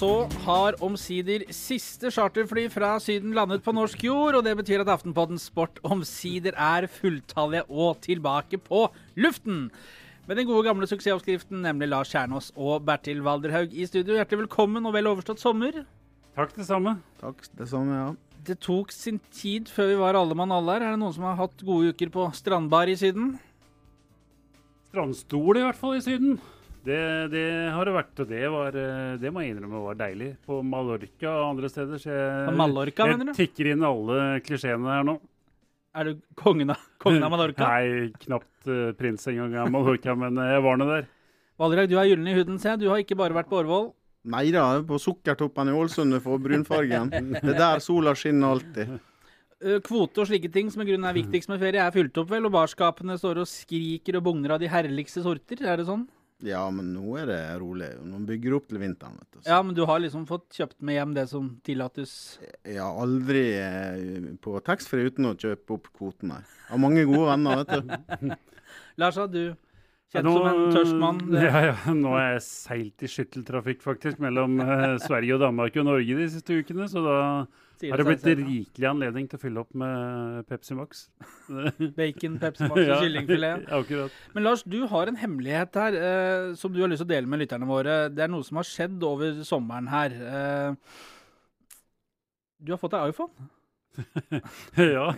så har omsider siste charterfly fra Syden landet på norsk jord, og det betyr at Aftenpodden Sport omsider er fulltallige og tilbake på luften. Med den gode gamle suksessoppskriften, nemlig Lars Kjernås og Bertil Valderhaug i studio. Hjertelig velkommen og vel overstått sommer. Takk, det samme. Takk, det samme, ja. Det tok sin tid før vi var alle mann alle her. Er det noen som har hatt gode uker på strandbar i Syden? Strandstol i hvert fall i Syden. Det, det har det vært, og det, var, eh, det må jeg innrømme var deilig. På Mallorca og andre steder. Så jeg, Mallorca, mener du? jeg tikker inn alle klisjeene her nå. Er du kongen av, kongen av Mallorca? Nei, knapt uh, prins engang av Mallorca, men eh, jeg var nå der. Valdrag, du er gyllen i huden, ser jeg. Du har ikke bare vært på Årvoll. Nei da, på Sukkertoppen i Ålesund for brunfargen. Det er der sola skinner alltid. Kvote og slike ting som i grunnen er viktigst med ferie, er fylt opp vel, og barskapene står og skriker og bugner av de herligste sorter. Er det sånn? Ja, men nå er det rolig. Nå bygger opp til vinteren, vet du. Så Ja, men du har liksom fått kjøpt med hjem det som tillates. Har aldri eh, på taxfree uten å kjøpe opp kvoten, nei. Har mange gode venner, vet du. Lars, du kjent Nå- som en tørst mann? Ja, ja, nå er jeg seilt i skytteltrafikk faktisk mellom eh, Sverige og Danmark og Norge de siste ukene, så da sier har det blitt selv, rikelig anledning til å fylle opp med Pepsi Max. Bacon, Pepsi Max og Ja, kyllingfilet. Akkurat. Men Lars, du har en hemmelighet her eh, som du har lyst til å dele med lytterne våre. Det er noe som har skjedd over sommeren her. Eh, du har fått deg iPhone. ja.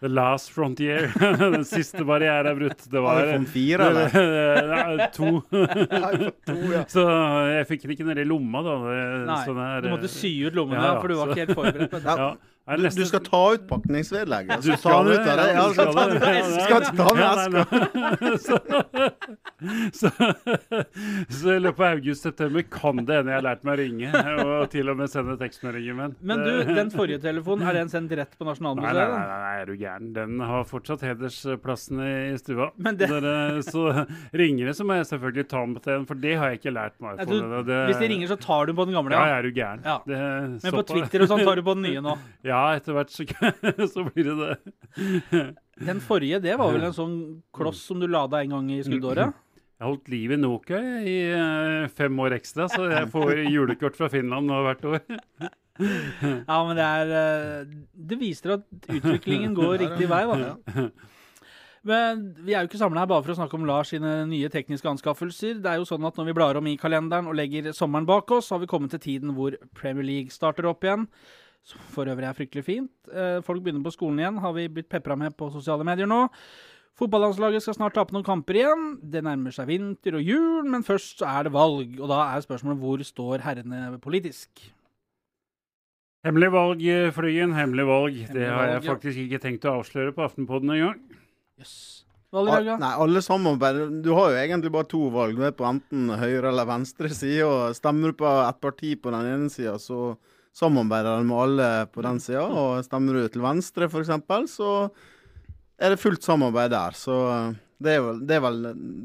The last frontier. Den siste barrieren er brutt. Det var iPhone 4, eller? Nei, to. 2, ja. Så jeg fikk den ikke nedi lomma, da. Det, Nei, sånn her, du måtte sy ut lommene, Ja, ja, for du var så- ikke helt forberedt på det. Ja. Du, du skal ta ut pakningsvedlegget. Du skal ta ut av det. Ja, du skal ta den ut. det. Skal ikke ta med eska. Så, så, så i løpet av august-september kan det hende jeg har lært meg å ringe, og til og med sende tekstmeldinger. Men, Men du, den forrige telefonen, er den sendt rett på Nei, nei, nei, nei, er du gæren. Den har fortsatt hedersplassen i, i stua. Men det- Dere, så ringer det, så må jeg selvfølgelig ta med til den, for det har jeg ikke lært meg. Nei, du, hvis de ringer, så tar du på den gamle? Ja, Ja. er du gæren. Ja. Det, Men på Twitter og sånn tar du på den nye nå. Ja, etter hvert så, så blir det det. Den forrige, det var vel en sånn kloss som du lada en gang i skuddåret? Jeg har holdt liv i Nokia i eh, fem år ekstra, så jeg får julekort fra Finland nå hvert år. Ja, men det er eh, Det viser at utviklingen går riktig vei, da. Men vi er jo ikke samla her bare for å snakke om Lars sine nye tekniske anskaffelser. Det er jo sånn at når vi blar om i kalenderen og legger sommeren bak oss, så har vi kommet til tiden hvor Premier League starter opp igjen. Som for øvrig er fryktelig fint. Eh, Folk begynner på skolen igjen, har vi blitt pepra med på sosiale medier nå. Fotballandslaget skal snart tape noen kamper igjen. Det nærmer seg vinter og jul, men først så er det valg. Og da er spørsmålet hvor står herrene politisk? Hemmelig valg, eh, Flyen. Hemmelig valg. Det har jeg faktisk ja. ikke tenkt å avsløre på Aftenpodden engang. Jøss. Valg, ja. nei, alle samarbeider Du har jo egentlig bare to valg. Du er på enten høyre eller venstre side. Og stemmer du på ett parti på den ene sida, så samarbeider med alle på den sida. Og stemmer du til venstre, f.eks., så er det fullt samarbeid der. Så det er vel, det er vel,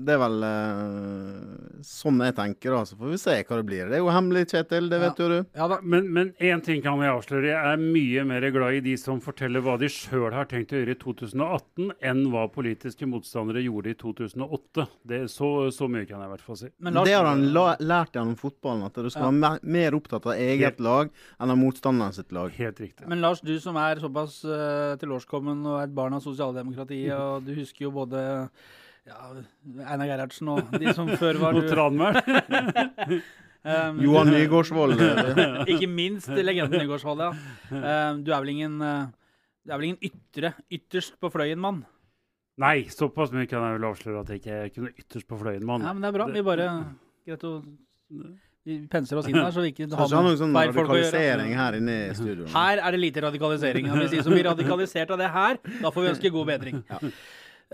det er vel uh, sånn jeg tenker, da. Så får vi se hva det blir. Det er jo hemmelig, Kjetil. Det vet jo du. Ja da. Men, men én ting kan jeg avsløre. Jeg er mye mer glad i de som forteller hva de sjøl har tenkt å gjøre i 2018, enn hva politiske motstandere gjorde i 2008. Det, så, så mye kan jeg i hvert fall si. Men Lars, Det har han la lært gjennom fotballen, at du skal Ja. være mer, mer opptatt av eget lag enn av motstanderen sitt lag. Helt riktig. Men Lars, du som er såpass uh, tilårskommen og er et barn av sosialdemokratiet, og du husker jo både ja, Einar Gerhardsen og de som før var Og du, Tranmæl. um, Johan Nygaardsvold. eh, Ikke minst legenden Nygaardsvold, ja. Um, du er vel ingen uh, Du er vel ingen ytre, ytterst på fløyen-mann? Nei, såpass mye kan jeg vel avsløre at jeg ikke kunne ytterst på fløyen, mann. Ja, men det er bra. Vi bare Greit å Vi pensler oss inn her, så vi ikke har noen noe sånn feil folk å gjøre. radikalisering her inne i studio. Her er det lite radikalisering. Ja, hvis de som blir radikalisert av det her, da får vi ønske god bedring.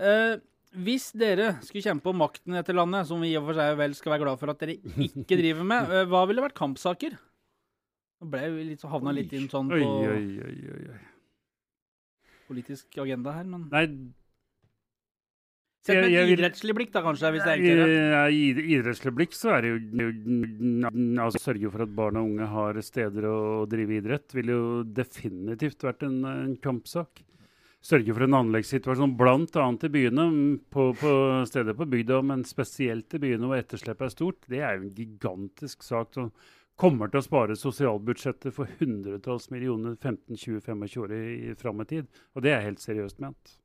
Eh, hvis dere skulle kjempe om makten i dette landet, som vi i og for seg vel skal være glad for at dere ikke driver med, eh, hva ville vært kampsaker? Nå ble vi litt, så havna litt inn sånn på oi, oi, oi, oi. politisk agenda her, men Nei, Sett med et idrettslig blikk, da, kanskje, hvis det er I enklere. i idrettslig blikk så er det jo altså Sørge for at barn og unge har steder å drive idrett, ville jo definitivt vært en, en kampsak. Sørge for en anleggssituasjon bl.a. i byene, på, på steder på bygda, men spesielt i byene hvor etterslepet er stort. Det er jo en gigantisk sak. Så kommer til å spare sosialbudsjettet for hundretalls millioner 15-20-25 år i, fram i tid. Og det er helt seriøst ment.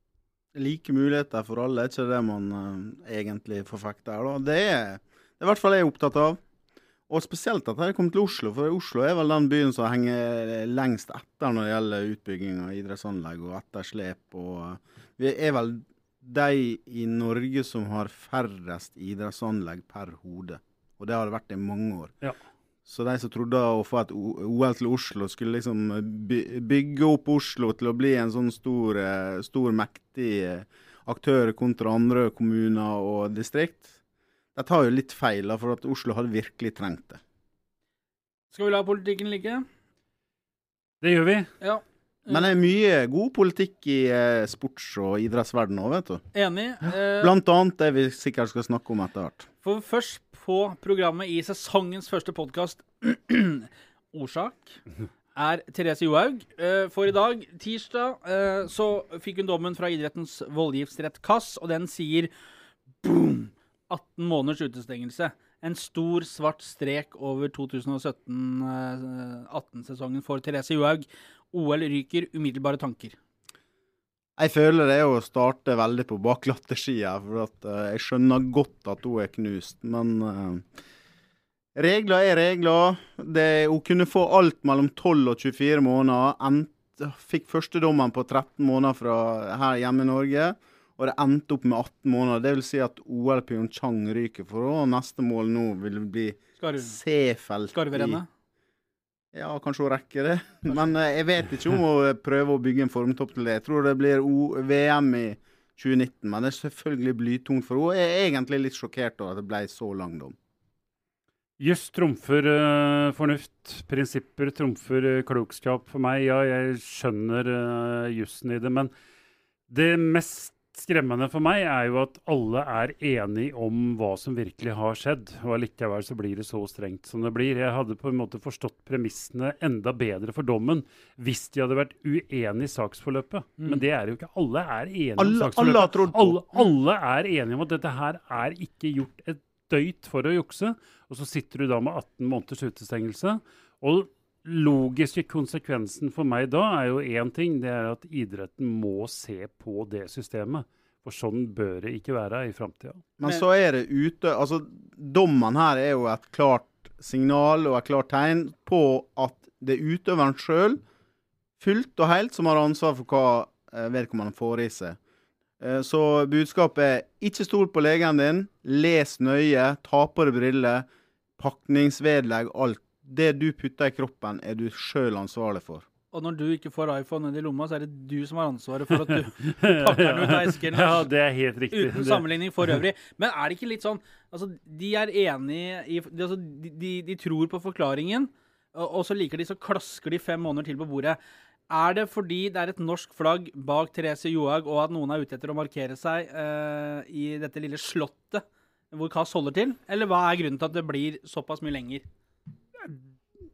Like muligheter for alle, er ikke det man uh, egentlig forfekter her. Det er, det er i hvert fall jeg opptatt av. Og spesielt at jeg kom til Oslo, for Oslo er vel den byen som henger lengst etter når det gjelder utbygging av idrettsanlegg og etterslep. Og uh, vi er vel de i Norge som har færrest idrettsanlegg per hode. Og det har det vært i mange år. Ja. Så de som trodde å få et OL til Oslo, skulle liksom bygge opp Oslo til å bli en sånn stor, eh, stor mektig eh, aktør kontra andre kommuner og distrikt. De tar jo litt feil, av, for at Oslo hadde virkelig trengt det. Skal vi la politikken ligge? Det gjør vi. Ja. Men det er mye god politikk i eh, sports- og idrettsverdenen òg, vet du. Enig. Eh, Blant annet det vi sikkert skal snakke om etter hvert. For først på programmet i sesongens første podkast, Orsak, er Therese Johaug. Eh, for i dag, tirsdag, eh, så fikk hun dommen fra idrettens voldgiftsrett KASS, og den sier boom! 18 måneders utestengelse. En stor, svart strek over 2017-18-sesongen for Therese Johaug. OL ryker. Umiddelbare tanker. Jeg føler det er å starte veldig på baklattersida, for at, uh, jeg skjønner godt at hun er knust. Men uh, regler er regler. Det, hun kunne få alt mellom 12 og 24 måneder. Ent, fikk førstedommen på 13 måneder fra her hjemme i Norge. Og det endte opp med 18 måneder. Det vil si at OL Pyeongchang ryker for henne. Og neste mål nå vil bli Seefeld. Skarverennet? Ja, kanskje hun rekker det. Men eh, jeg vet ikke om hun prøver å bygge en formtopp til det. Jeg tror det blir o VM i 2019, men det er selvfølgelig blytungt for henne. Jeg er egentlig litt sjokkert over at det ble så lang dom. Juss trumfer uh, fornuft. Prinsipper trumfer uh, klokskap for meg. Ja, jeg skjønner uh, jussen i det, men det mest skremmende for meg er jo at alle er enige om hva som virkelig har skjedd. Og allikevel så blir det så strengt som det blir. Jeg hadde på en måte forstått premissene enda bedre for dommen hvis de hadde vært uenige i saksforløpet. Mm. Men det er jo ikke. Alle er enige alle, om saksforløpet. Alle, alle, er enige om at dette her er ikke gjort et døyt for å jukse. Og så sitter du da med 18 måneders utestengelse. Og logiske konsekvensen for meg da er jo én ting. Det er at idretten må se på det systemet. For sånn bør det ikke være i framtida. Men så er det ute Altså, dommen her er jo et klart signal og et klart tegn på at det er utøveren sjøl, fullt og helt, som har ansvar for hva eh, vedkommende får i seg. Eh, så budskapet er ikke stol på legen din, les nøye, ta på deg briller, pakningsvedlegg, alt det du putter i kroppen, er du sjøl ansvarlig for. Og når du ikke får iPhone ned i lomma, så er det du som har ansvaret for at du pakker den ut av esken. Ja, det er helt riktig. Uten sammenligning for øvrig. Men er det ikke litt sånn Altså, de er enige i altså, de, de, de, tror på forklaringen, og, og så liker de, så klasker de fem måneder til på bordet. Er det fordi det er et norsk flagg bak Therese Johaug, og at noen er ute etter å markere seg uh, i dette lille slottet hvor Kass holder til? Eller hva er grunnen til at det blir såpass mye lenger?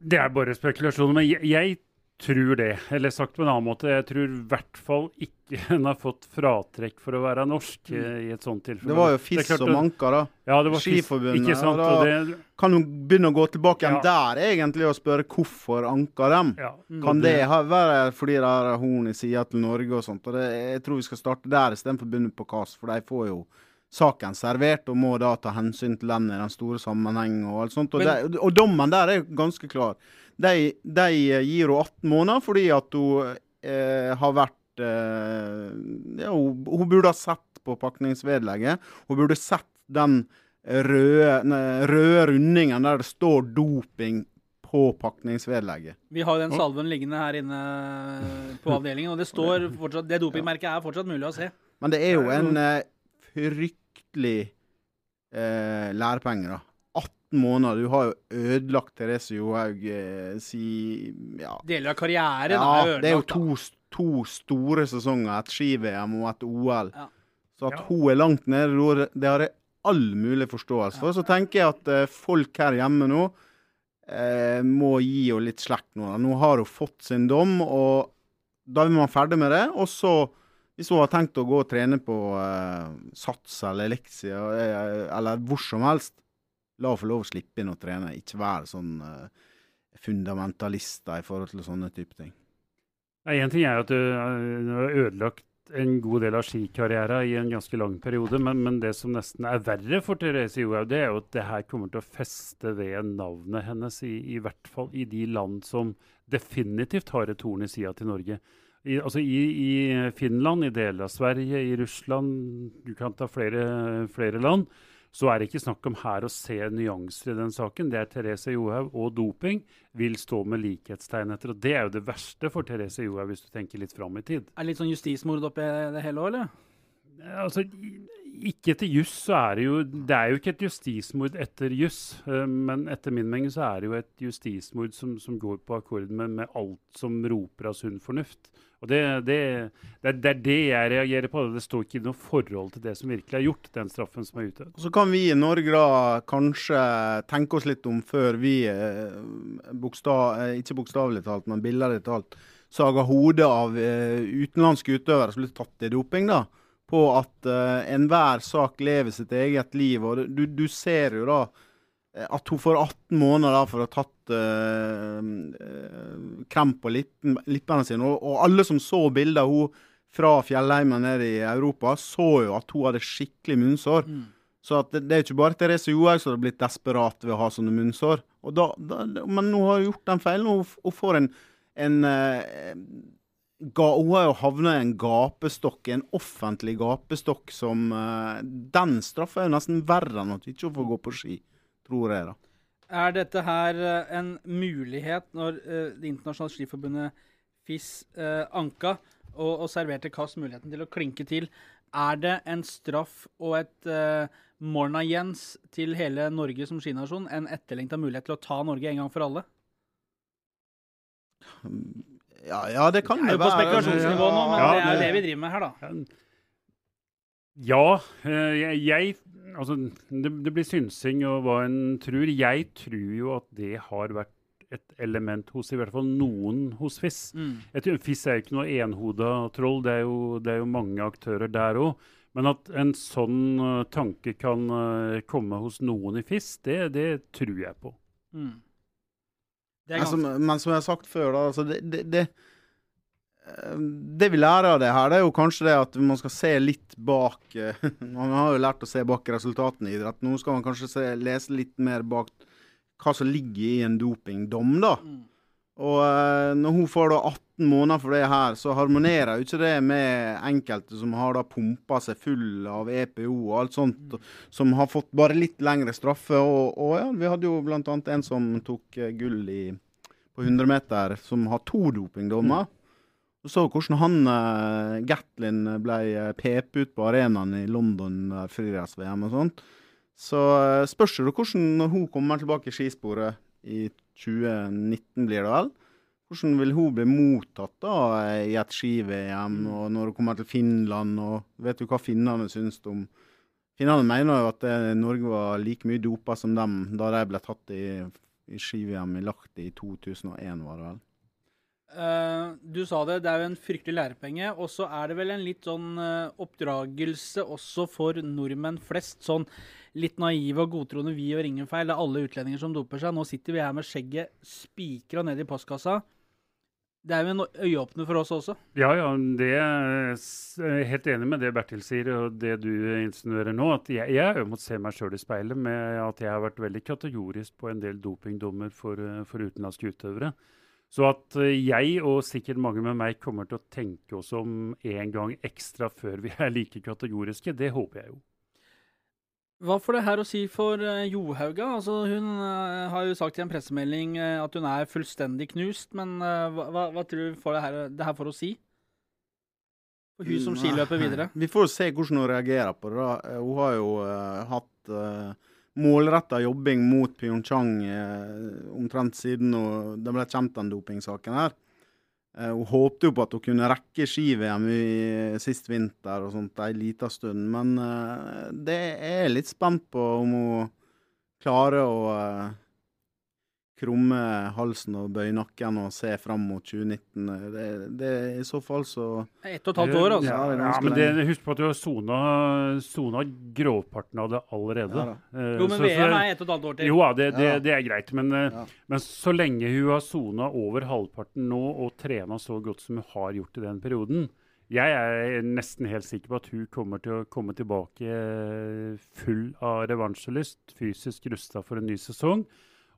Det er bare spekulasjoner. Men jeg, jeg, tror det. Eller sagt på en annen måte, jeg tror i hvert fall ikke hun har fått fratrekk for å være norsk mm. i et sånt tilfelle. Det var jo fiss som anka, da. Ja, det var Skiforbundet. Ikke sant? Og da det, kan hun begynne å gå tilbake igjen ja. der egentlig og spørre hvorfor anka dem. Ja. Kan det ha, være fordi det er horn i sida til Norge og sånt? Og det, jeg tror vi skal starte der istedenfor å begynne på KAS, for de får jo saken servert og må da ta hensyn til den i den store sammenhengen og alt sånt. Og, Men, de, og dommen der er ganske klar. De, de gir henne 18 måneder fordi at hun eh, har vært eh, ja, hun, hun, burde ha sett på pakningsvedlegget. Hun burde sett den røde, ne, røde rundingen der det står doping på pakningsvedlegget. Vi har den salven liggende her inne på avdelingen, og det står fortsatt, det dopingmerket er fortsatt mulig å se. Men det er jo en eh, frykt fryktelig eh, lærepenger. da. 18 måneder. Du har jo ødelagt Therese Johaug eh, si ja. Deler av karrieren ja, er ødelagt. Det er jo to, to store sesonger, et ski-VM og et OL. Ja. Så at ja. hun er langt nede, det har jeg all mulig forståelse for. Så tenker jeg at eh, folk her hjemme nå eh, må gi henne litt slekt nå. Nå har hun fått sin dom, og da er man ferdig med det. Og så hvis hun har tenkt å gå og trene på uh, Sats eller Elixia uh, eller hvor som helst, la henne få lov å slippe inn og trene. Ikke være sånn uh, fundamentalister i forhold til sånne type ting. Én ting er at du har ødelagt en god del av skikarrieren i en ganske lang periode, men, men, det som nesten er verre for Therese Johaug, det er jo at det her kommer til å feste ved navnet hennes, i, i hvert fall i de land som definitivt har et horn i sida til Norge. I, altså i, i, Finland, i deler av Sverige, i Russland, du kan ta flere, flere land så er det ikke snakk om her å se nyanser i den saken. Det er Therese Johaug og doping vil stå med likhetstegn etter. Og det er jo det verste for Therese Johaug, hvis du tenker litt fram i tid. Er det litt sånn justismord oppi det hele òg, eller? Altså, ikke etter juss så er det jo Det er jo ikke et justismord etter juss, eh, men etter min mening så er det jo et justismord som, som går på akkord med, med, alt som roper av sunn fornuft. Og det, det, det, det, er det jeg reagerer på. Det står ikke noe forhold til det som virkelig er gjort, den straffen som er utøvd. Så kan vi i Norge da kanskje tenke oss litt om før vi, eh, bokstav, eh, ikke bokstavelig talt, men billedlig talt, saga hodet av utenlandske utøvere som blir tatt i doping. da på at uh, enhver sak lever sitt eget liv. og Du, du ser jo da eh, at hun får 18 måneder da for å ha tatt uh, krem på lippen, lippene sine. Og, og, alle som så bildet av henne fra fjellheimen nede i Europa, så jo at hun hadde skikkelig munnsår. Mm. Så det, det, er ikke bare Therese Johaug som har blitt desperat ved å ha sånne munnsår. Da, da, men hun har gjort den feilen. Hun, hun får en, en uh, hun har jo havna i en gapestokk, en offentlig gapestokk, som uh, Den straffa er jo nesten verre enn at ikke får gå på ski, tror jeg, da. Er dette her uh, en mulighet når uh, Det internasjonale skiforbundet FIS anka og, og, serverte Kass muligheten til å klinke til? Er det en straff og et Morna Jens til hele Norge som skinasjon? En etterlengta mulighet til å ta Norge en gang for alle? Ja, ja, det kan det, det være. Det er jo på spekulasjonsnivå nå, men ja, det er det vi driver med her, da. Ja, eh, jeg Altså, det, det blir synsing og hva en tror. Jeg tror jo at det har vært et element hos i hvert fall noen hos FIS. Mm. Jeg tror FIS er jo ikke noe enhoda troll, det er, jo, det er jo mange aktører der òg. Men at en sånn uh, tanke kan uh, komme hos noen i FIS, det, det tror jeg på. Mm. Altså, men som jeg har sagt før, da, altså det, det, det, eh, det, vi lærer av det her, det er jo kanskje det at man skal se litt bak eh, Man har jo lært å se bak resultatene i idrett. Nå skal man kanskje se, lese litt mer bak hva som ligger i en dopingdom, da. Mm. Og uh, når hun får da 18 måneder for det her, så harmonerer jo ikke det med enkelte som har da pumpa seg full av EPO og alt sånt, mm. som har fått bare litt lengre straffe. Og, og ja, vi hadde jo annet en som tok uh, gull i, på 100 meter, som har to dopingdommer. Mm. Du så hvordan han uh, Gatlin ble uh, pepet ut på arenaen i London, friidretts-VM og sånt. Så uh, spørs det hvordan, når hun kommer tilbake i skisporet i 2019 blir det vel. Hvordan vil hun bli mottatt da i et ski-VM, mm. og når hun kommer til Finland? og Vet du hva finnene syns om Finnene mener jo at Norge var like mye dopa som dem da de ble tatt i, i ski-VM i Lahti i 2001, var det vel? Uh, du sa det, det er jo en fryktelig lærepenge. Og så er det vel en litt sånn uh, oppdragelse også for nordmenn flest. Sånn litt naive og godtroende vi gjør ingen feil. Det er alle utlendinger som doper seg. Nå sitter vi her med skjegget spikra ned i postkassa. Det er jo en øyeåpner for oss også. Ja, ja. Det er helt enig med det Bertil sier, og det du insinuerer nå. at Jeg, jeg må se meg sjøl i speilet med at jeg har vært veldig kategorisk på en del dopingdommer for, for utenlandske utøvere. Så at eh, jeg, og sikkert mange med meg, kommer til å tenke oss om en gang ekstra før vi er like kategoriske, det håper jeg jo. Hva får det her å si for uh, Johauga? Altså, hun uh, har jo sagt i en pressemelding uh, at hun er fullstendig knust, men hva, hva, tror du får det her, det her for å si? For hun som skiløper videre? Vi får se hvordan hun reagerer på det. da. Hun har jo hatt målretta jobbing mot Pyeongchang uh, omtrent siden hun, det ble kjent, den dopingsaken her. Eh, hun håpte jo på at hun kunne rekke ski-VM sist vinter og sånt ei lita stund, men eh, det er jeg litt spent på om hun klarer å eh, krumme halsen og bøye nakken og se fram mot 2019. Det, det I så fall så Ett og et halvt år, altså. Ja, det Ja, men det, husk på at du har sona, sona grovparten av det allerede. Ja da. Eh, Jo, men så- VM er ett og et halvt år til. Jo ja, det, det, det er greit. Men, eh, Ja. men så lenge hun har sona over halvparten nå og trena så godt som hun har gjort i den perioden Jeg er nesten helt sikker på at hun kommer til å komme tilbake eh, full av revansjelyst, fysisk rusta for en ny sesong.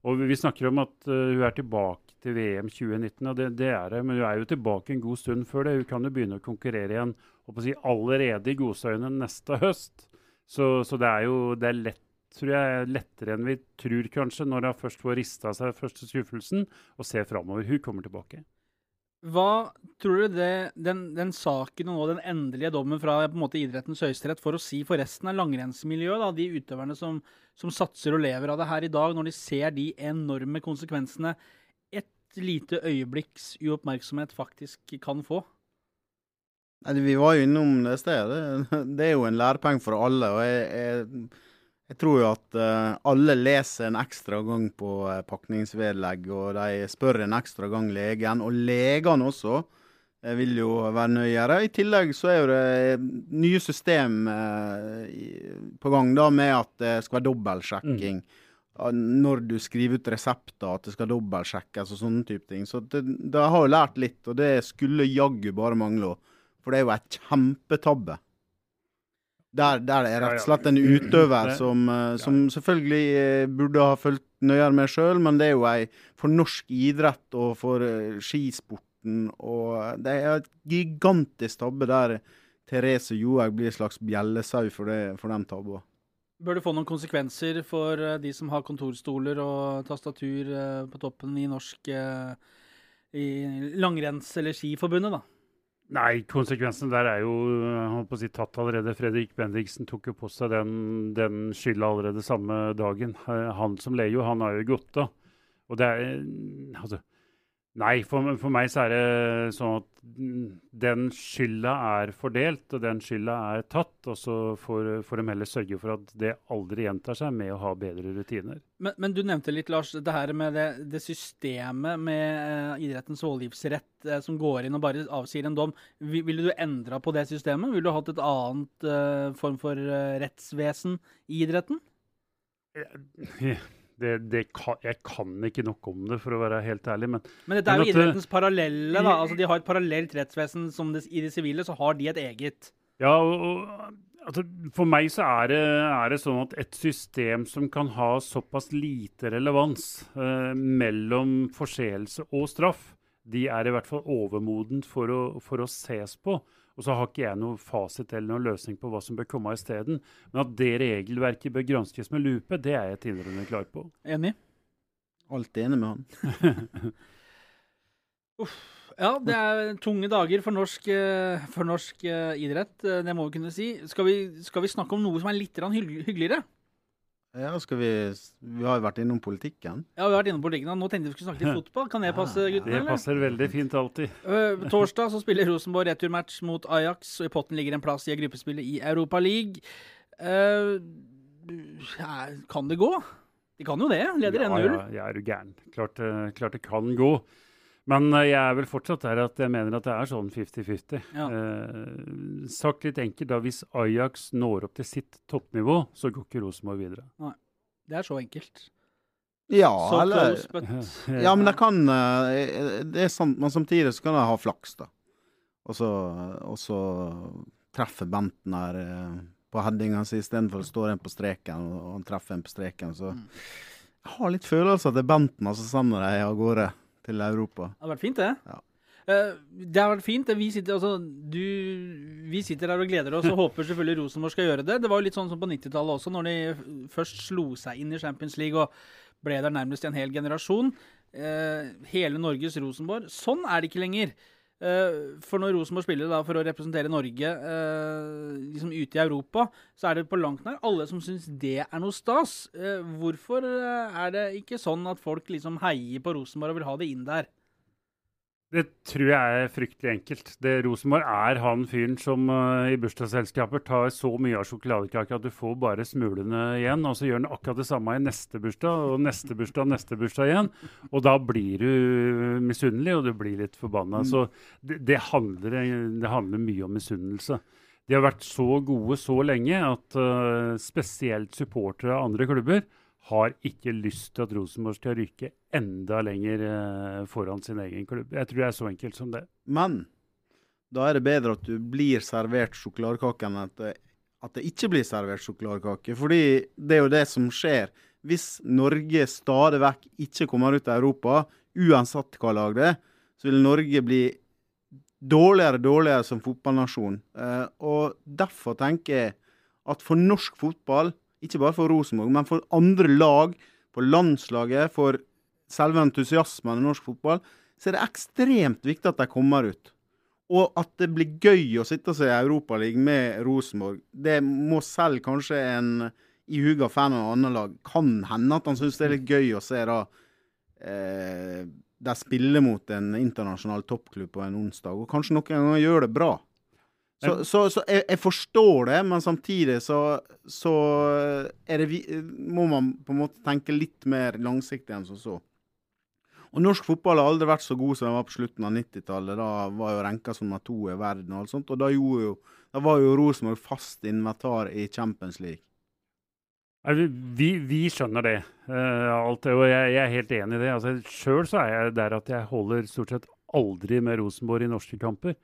Og vi snakker om at eh, hun er tilbake til VM 2019, og det, det er det. Men hun er jo tilbake en god stund før det. Hun kan jo begynne å konkurrere igjen å si, allerede i godstøyene neste høst. Så, så det er jo det er lett tror jeg lettere enn vi tror, kanskje, når hun først får rista seg første skuffelsen, og ser framover. Hun kommer tilbake. Hva tror du det, den, den saken og den endelige dommen fra på en måte idrettens høyesterett for å si for resten av langrennsmiljøet, da, de utøverne som, som satser og lever av det her i dag, når de ser de enorme konsekvensene et lite øyeblikks uoppmerksomhet faktisk kan få? Nei, Vi var jo innom det stedet. Det, er jo en lærepenge for alle. og jeg, jeg, jeg tror jo at uh, alle leser en ekstra gang på uh, pakningsvedlegg, og de spør en ekstra gang legen. Og legene også uh, vil jo være nøyere. I tillegg så er jo det nye system i- på gang da med at det skal være dobbeltsjekking. Mm. Når du skriver ut resepter, at det skal dobbeltsjekkes og sånne type ting. Så det, det har jo lært litt, og det skulle jaggu bare mangle. For det er jo et kjempetabbe. Der, der er rett og slett en utøver som, eh, som selvfølgelig eh, burde ha fulgt nøyere med sjøl, men det er jo ei for norsk idrett og for eh, skisporten og Det er et gigantisk tabbe der Therese Johaug blir en slags bjellesau for, det, for den tabben. Bør det få noen konsekvenser for de som har kontorstoler og tastatur på toppen i norsk i langrenns- eller skiforbundet, da? Nei, konsekvensen der er jo jeg holdt på å si, tatt allerede. Fredrik Bendiksen tok jo på seg den, den skylda allerede samme dagen. Eh, Han som Leo, han har jo gått av. Og det er Altså, nei, for, for meg så er det sånn at den skylda er fordelt, og den skylda er tatt. Og så får, får de heller sørge for at det aldri gjentar seg med å ha bedre rutiner. Men, men du nevnte litt, Lars, det her med det, det systemet med eh, idrettens voldgiftsrett eh, som går inn og bare avsier en dom. Vil, Ville du endra på det systemet? Ville du hatt et annet eh, form for eh, rettsvesen i idretten? Det, det kan, jeg kan ikke nok om det, for å være helt ærlig. Men Men dette er jo idrettens parallelle. da, altså De har et parallelt rettsvesen som det, i det sivile, så har de et eget. Ja, og, og altså, For meg så er det, er det sånn at et system som kan ha såpass lite relevans eh, mellom forseelse og straff, de er i hvert fall overmodent for å, for å ses på. Og så har ikke jeg noe fasit eller noen løsning på hva som bør komme isteden. Men at det regelverket bør granskes med lupe, det er jeg tindrende klar på. Enig? Alt enig med han. Ja, det er tunge dager for norsk, eh, for norsk eh, idrett. eh, Det må vi kunne si. Skal vi, skal vi snakke om noe som er litt hyggeligere? Ja, skal vi Vi har jo vært innom politikken. Ja, Vi har vært innom politikken. nå. Nå tenkte vi skulle snakke litt fotball. Kan det passe, guttene? Det eller? passer veldig fint alltid. Uh, torsdag så spiller Rosenborg returmatch mot Ajax, og i potten ligger en plass i gruppespillet i Europa League. Uh, ja, kan det gå? De kan jo det. Leder 1-0. Ja, ja, jeg er jo gæren. Klart, eh, klart det kan gå. Men eh, jeg er vel fortsatt der at jeg mener at det er sånn 50-50. Ja. Eh, sagt litt enkelt, da, hvis Ajax når opp til sitt toppnivå, så går ikke Rosenborg videre. Det er så enkelt. Ja, Så eller close, but Ja, men det kan eh, Det er sant, men samtidig så kan de ha flaks, da. Og så, og så treffer Bentner eh, på headinga si istedenfor å stå en på streken, og han treffer en på streken. Så Mm. jeg har litt følelse at det er Bentner som sender dem av gårde til Europa. Det hadde vært fint, det. Ja. Eh, det har vært fint. Vi sitter, altså, du, vi sitter her og gleder oss og håper selvfølgelig Rosenborg skal gjøre det. Det var jo litt sånn som på 90-tallet også, når de først slo seg inn i Champions League og ble der nærmest i en hel generasjon. Eh, hele Norges Rosenborg. Sånn er det ikke lenger. Eh, for når Rosenborg spiller da for å representere Norge eh, liksom ute i Europa, så er det på langt nær alle som syns det er noe stas. Eh, hvorfor er det ikke sånn at folk liksom heier på Rosenborg og vil ha det inn der? Det tror jeg er fryktelig enkelt. Det Rosenborg er han fyren som uh, i bursdagsselskaper tar så mye av sjokoladekake at du får bare smulene igjen. Og så gjør han akkurat det samme i neste bursdag og neste bursdag neste bursdag igjen. Og da blir du misunnelig, og du blir litt forbanna. Mm. Så det, det, handler, det, handler, mye om misunnelse. De har vært så gode så lenge at uh, spesielt supportere av andre klubber har ikke lyst til at Rosenborg skal rykke enda lenger eh, foran sin egen klubb. Jeg tror det er så enkelt som det. Men da er det bedre at du blir servert sjokoladekake enn at det, at det ikke blir servert sjokoladekake. Fordi det er jo det som skjer. Hvis Norge stadig vekk ikke kommer ut av Europa, uansett hva lag det er, så vil Norge bli dårligere og dårligere som fotballnasjon. Eh, og derfor tenker jeg at for norsk fotball ikke bare for Rosenborg, men for andre lag, på landslaget, for selve entusiasmen i norsk fotball, så er det ekstremt viktig at de kommer ut. Og at det blir gøy å sitte seg i Europaligaen med Rosenborg. Det må selv kanskje en ihuga fan av et annet lag kan hende at han syns det er litt gøy å se da eh, de spiller mot en internasjonal toppklubb på en onsdag, og kanskje noen ganger gjør det bra. Så, så, så jeg, jeg, forstår det, men samtidig så, så det, må man på en måte tenke litt mer langsiktig enn som så. Og Norsk fotball har aldri vært så god som den var på slutten av 90-tallet. Da var jo renka som nummer to i verden og alt sånt. Og da, jo, da var jo Rosenborg fast inventar i Champions League. Vi, vi, skjønner det, uh, alt, og jeg, jeg, er helt enig i det. Altså, Sjøl er jeg der at jeg holder stort sett aldri med Rosenborg i norske kamper.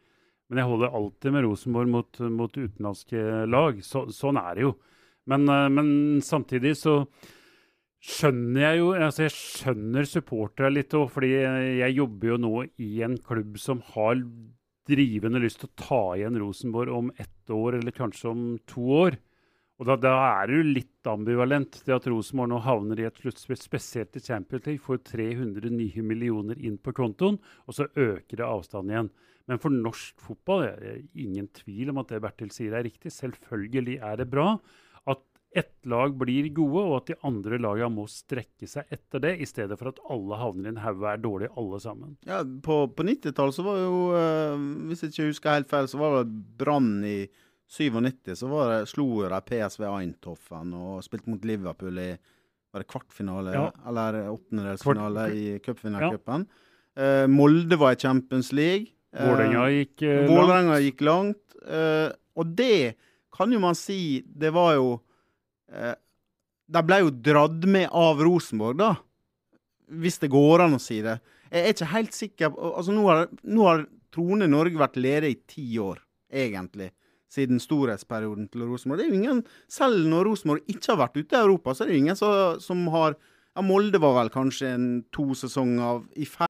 Men jeg holder alltid med Rosenborg mot, mot utenlandske lag. Så, sånn er det jo. Men, eh, men, samtidig så skjønner jeg jo altså Jeg skjønner supporterne litt òg, fordi jeg jobber jo nå i en klubb som har drivende lyst til å ta igjen Rosenborg om ett år, eller kanskje om to år. Og da, da er det jo litt ambivalent det at Rosenborg nå havner i et sluttspill, spesielt i Champions League, får 300 nye millioner inn på kontoen, og så øker det avstanden igjen. Men for norsk fotball er det ingen tvil om at det Bertil sier er riktig. Selvfølgelig er det bra at ett lag blir gode, og at de andre lagene må strekke seg etter det, i stedet for at alle havner i en haug og er dårlige alle sammen. Ja, På, på 90-tallet så var jo, øh, hvis jeg ikke husker helt feil, så var det Brann i 97. Så var det, slo de PSV Eintoffen, og spilte mot Liverpool i var det kvartfinale ja. eller åttendedelsfinale i cupvinnercupen. Ja. Uh, Molde var i Champions League. Vålerenga eh, gikk uh, Vålerenga gikk langt. Uh, og det kan jo man si Det var jo uh, De ble jo dratt med av Rosenborg, da. Hvis det går an å si det. Jeg er ikke helt sikker Altså, nå har, nå har Trone Norge vært ledig i ti år, egentlig. Siden storhetsperioden til Rosenborg. Det er jo ingen, Selv når Rosenborg ikke har vært ute i Europa, så er det jo ingen som, som har ja, Molde var vel kanskje en to sesonger i ferd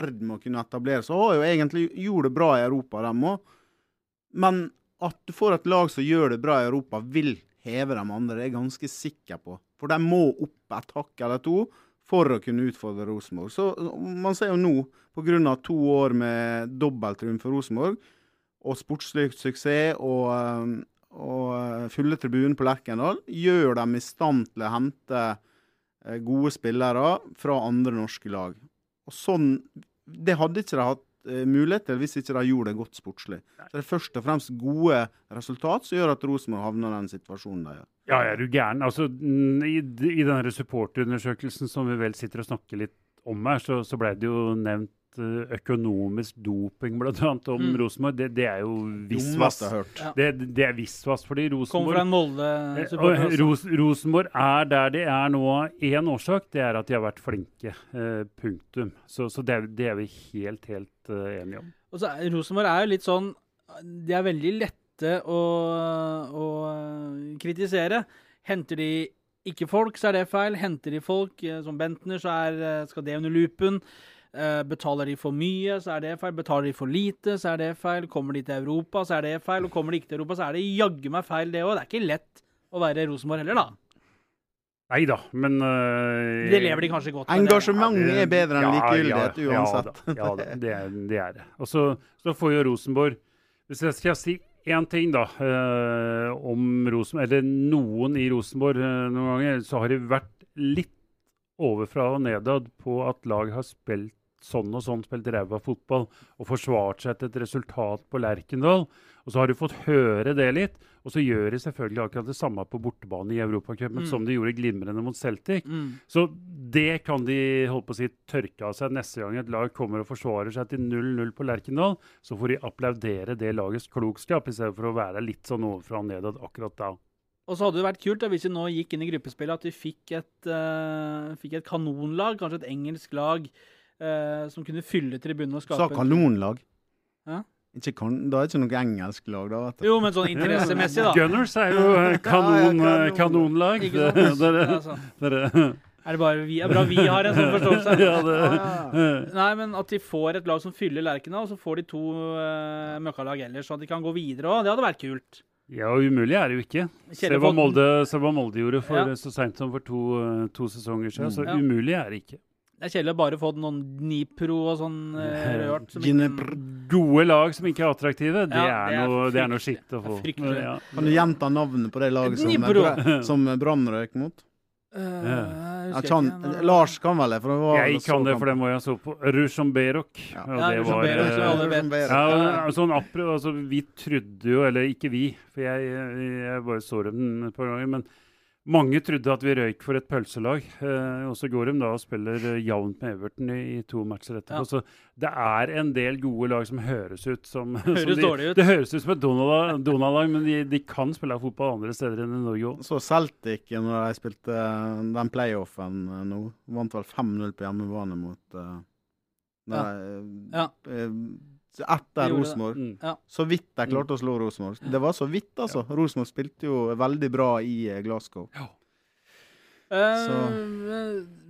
Ferd med å kunne etablere seg. Har jo egentlig gjort det bra i Europa, dem òg. Men at du får et lag som gjør det bra i Europa, vil heve de andre. Det er jeg ganske sikker på. For de må opp et hakk eller to for å kunne utfordre Rosenborg. Så man ser jo nå, pga. to år med dobbelttriumf for Rosenborg, og sportslig suksess og, eh, og eh, fulle tribuner på Lerkendal, gjør dem i stand til å hente eh, gode spillere fra andre norske lag. Og sånn det hadde ikke de hatt uh, mulighet til hvis ikke de gjorde det godt sportslig. Så det er først og fremst gode resultat som gjør at Rosenborg havner i den situasjonen de gjør. Ja, er du gæren? Altså, I, i denne supporterundersøkelsen som vi vel sitter og snakker litt om her, så, så ble det jo nevnt Eh, økonomisk doping, annet, om mm. Rosenborg. Det, det, er jo visvas. Det, det, er visvas, fordi Rosenborg fra Molde-supporter eh, Ros, Rosenborg er der de er nå av én årsak. Det er at de har vært flinke. Eh, punktum. Så, så det, det, er vi helt, helt uh, enige om. Og så er, Rosenborg er jo litt sånn De er veldig lette å, å kritisere. Henter de ikke folk, så er det feil. Henter de folk, som Bentner, så er, skal det under lupen. Uh, betaler de for mye, så er det feil. Betaler de for lite, så er det feil. Kommer de til Europa, så er det feil. Og kommer de ikke til Europa, så er det jaggu meg feil, det òg. Det er ikke lett å være Rosenborg heller, da. Nei da, men uh, Det lever de kanskje godt med. Engasjementet er bedre enn likegyldighet ja, ja, uansett. Ja, da, ja det, er, det er det. Og så, så får jo Rosenborg Hvis jeg skal si én ting da, uh, om Rosenborg, eller noen i Rosenborg noen ganger, så har det vært litt overfra og nedad på at lag har spilt sånn og sånn, spilt ræva fotball og forsvart seg etter et resultat på Lerkendal. Og så har du fått høre det litt. Og så gjør de selvfølgelig akkurat det samme på bortebane i Europacupen mm. som de gjorde glimrende mot Celtic. Mm. Så det kan de holde på å si tørke av seg neste gang et lag kommer og forsvarer seg til 0-0 på Lerkendal. Så får de applaudere det lagets klokskap, i stedet for å være litt sånn ovenfra og nedad akkurat da. Og så hadde det vært kult da, hvis vi nå gikk inn i gruppespillet, at vi fikk et, uh, fikk et kanonlag, kanskje et engelsk lag eh, som kunne fylle tribunen og skape Sa kanonlag? Ja? Ikke kan, da er det ikke noe engelsk lag, da. vet du. Jo, men sånn interessemessig, da. Gunners er jo eh, kanon, ja, ja, kanonlag. Ikke sant? Det, altså. Er det bare vi, er bra vi har en sånn forståelse? ja, det. Nei, men at de får et lag som fyller Lerkena, og så får de to uh, møkkalag ellers, så at de kan gå videre òg. Det hadde vært kult. Ja, umulig er det jo ikke. Se hva Molde, se hva Molde gjorde for, ja. så seint som for to, to sesonger siden. Mm. Så umulig er det ikke. Det er kjedelig å bare få noen Dnipro og sånn eh, Ikke... Gode lag som ikke er attraktive, det, ja, er, noe, det er noe skitt å få. Ja. Kan du gjenta navnet på det laget som, som Brann røk mot? Uh, ja, kan, Lars kan vel det? For det var, jeg kan det, for det må jeg så på. Rusjomberok. Ja. Ja, det var ja, sånn altså, Vi trodde jo, eller ikke vi, for jeg, jeg, jeg bare så dem et par ganger, men mange trodde at vi røyk for et pølselag, eh, og så går de da og spiller eh, jevnt med Everton i, i, to matcher etterpå. Ja. Så det er en del gode lag som høres ut som, høres som de, ut. Det høres ut som et Donald-lag, men de, de, kan spille fotball andre steder enn i Norge òg. Så Celtic, når de spilte eh, den playoffen nå, vant vel 5-0 på hjemmebane mot uh, ja. ja. Etter Rosenborg. Mm. Ja. Så vidt de klarte å slå Rosenborg. Det var så vidt, altså. Ja. Rosenborg spilte jo veldig bra i eh, Glasgow. Ja. Så.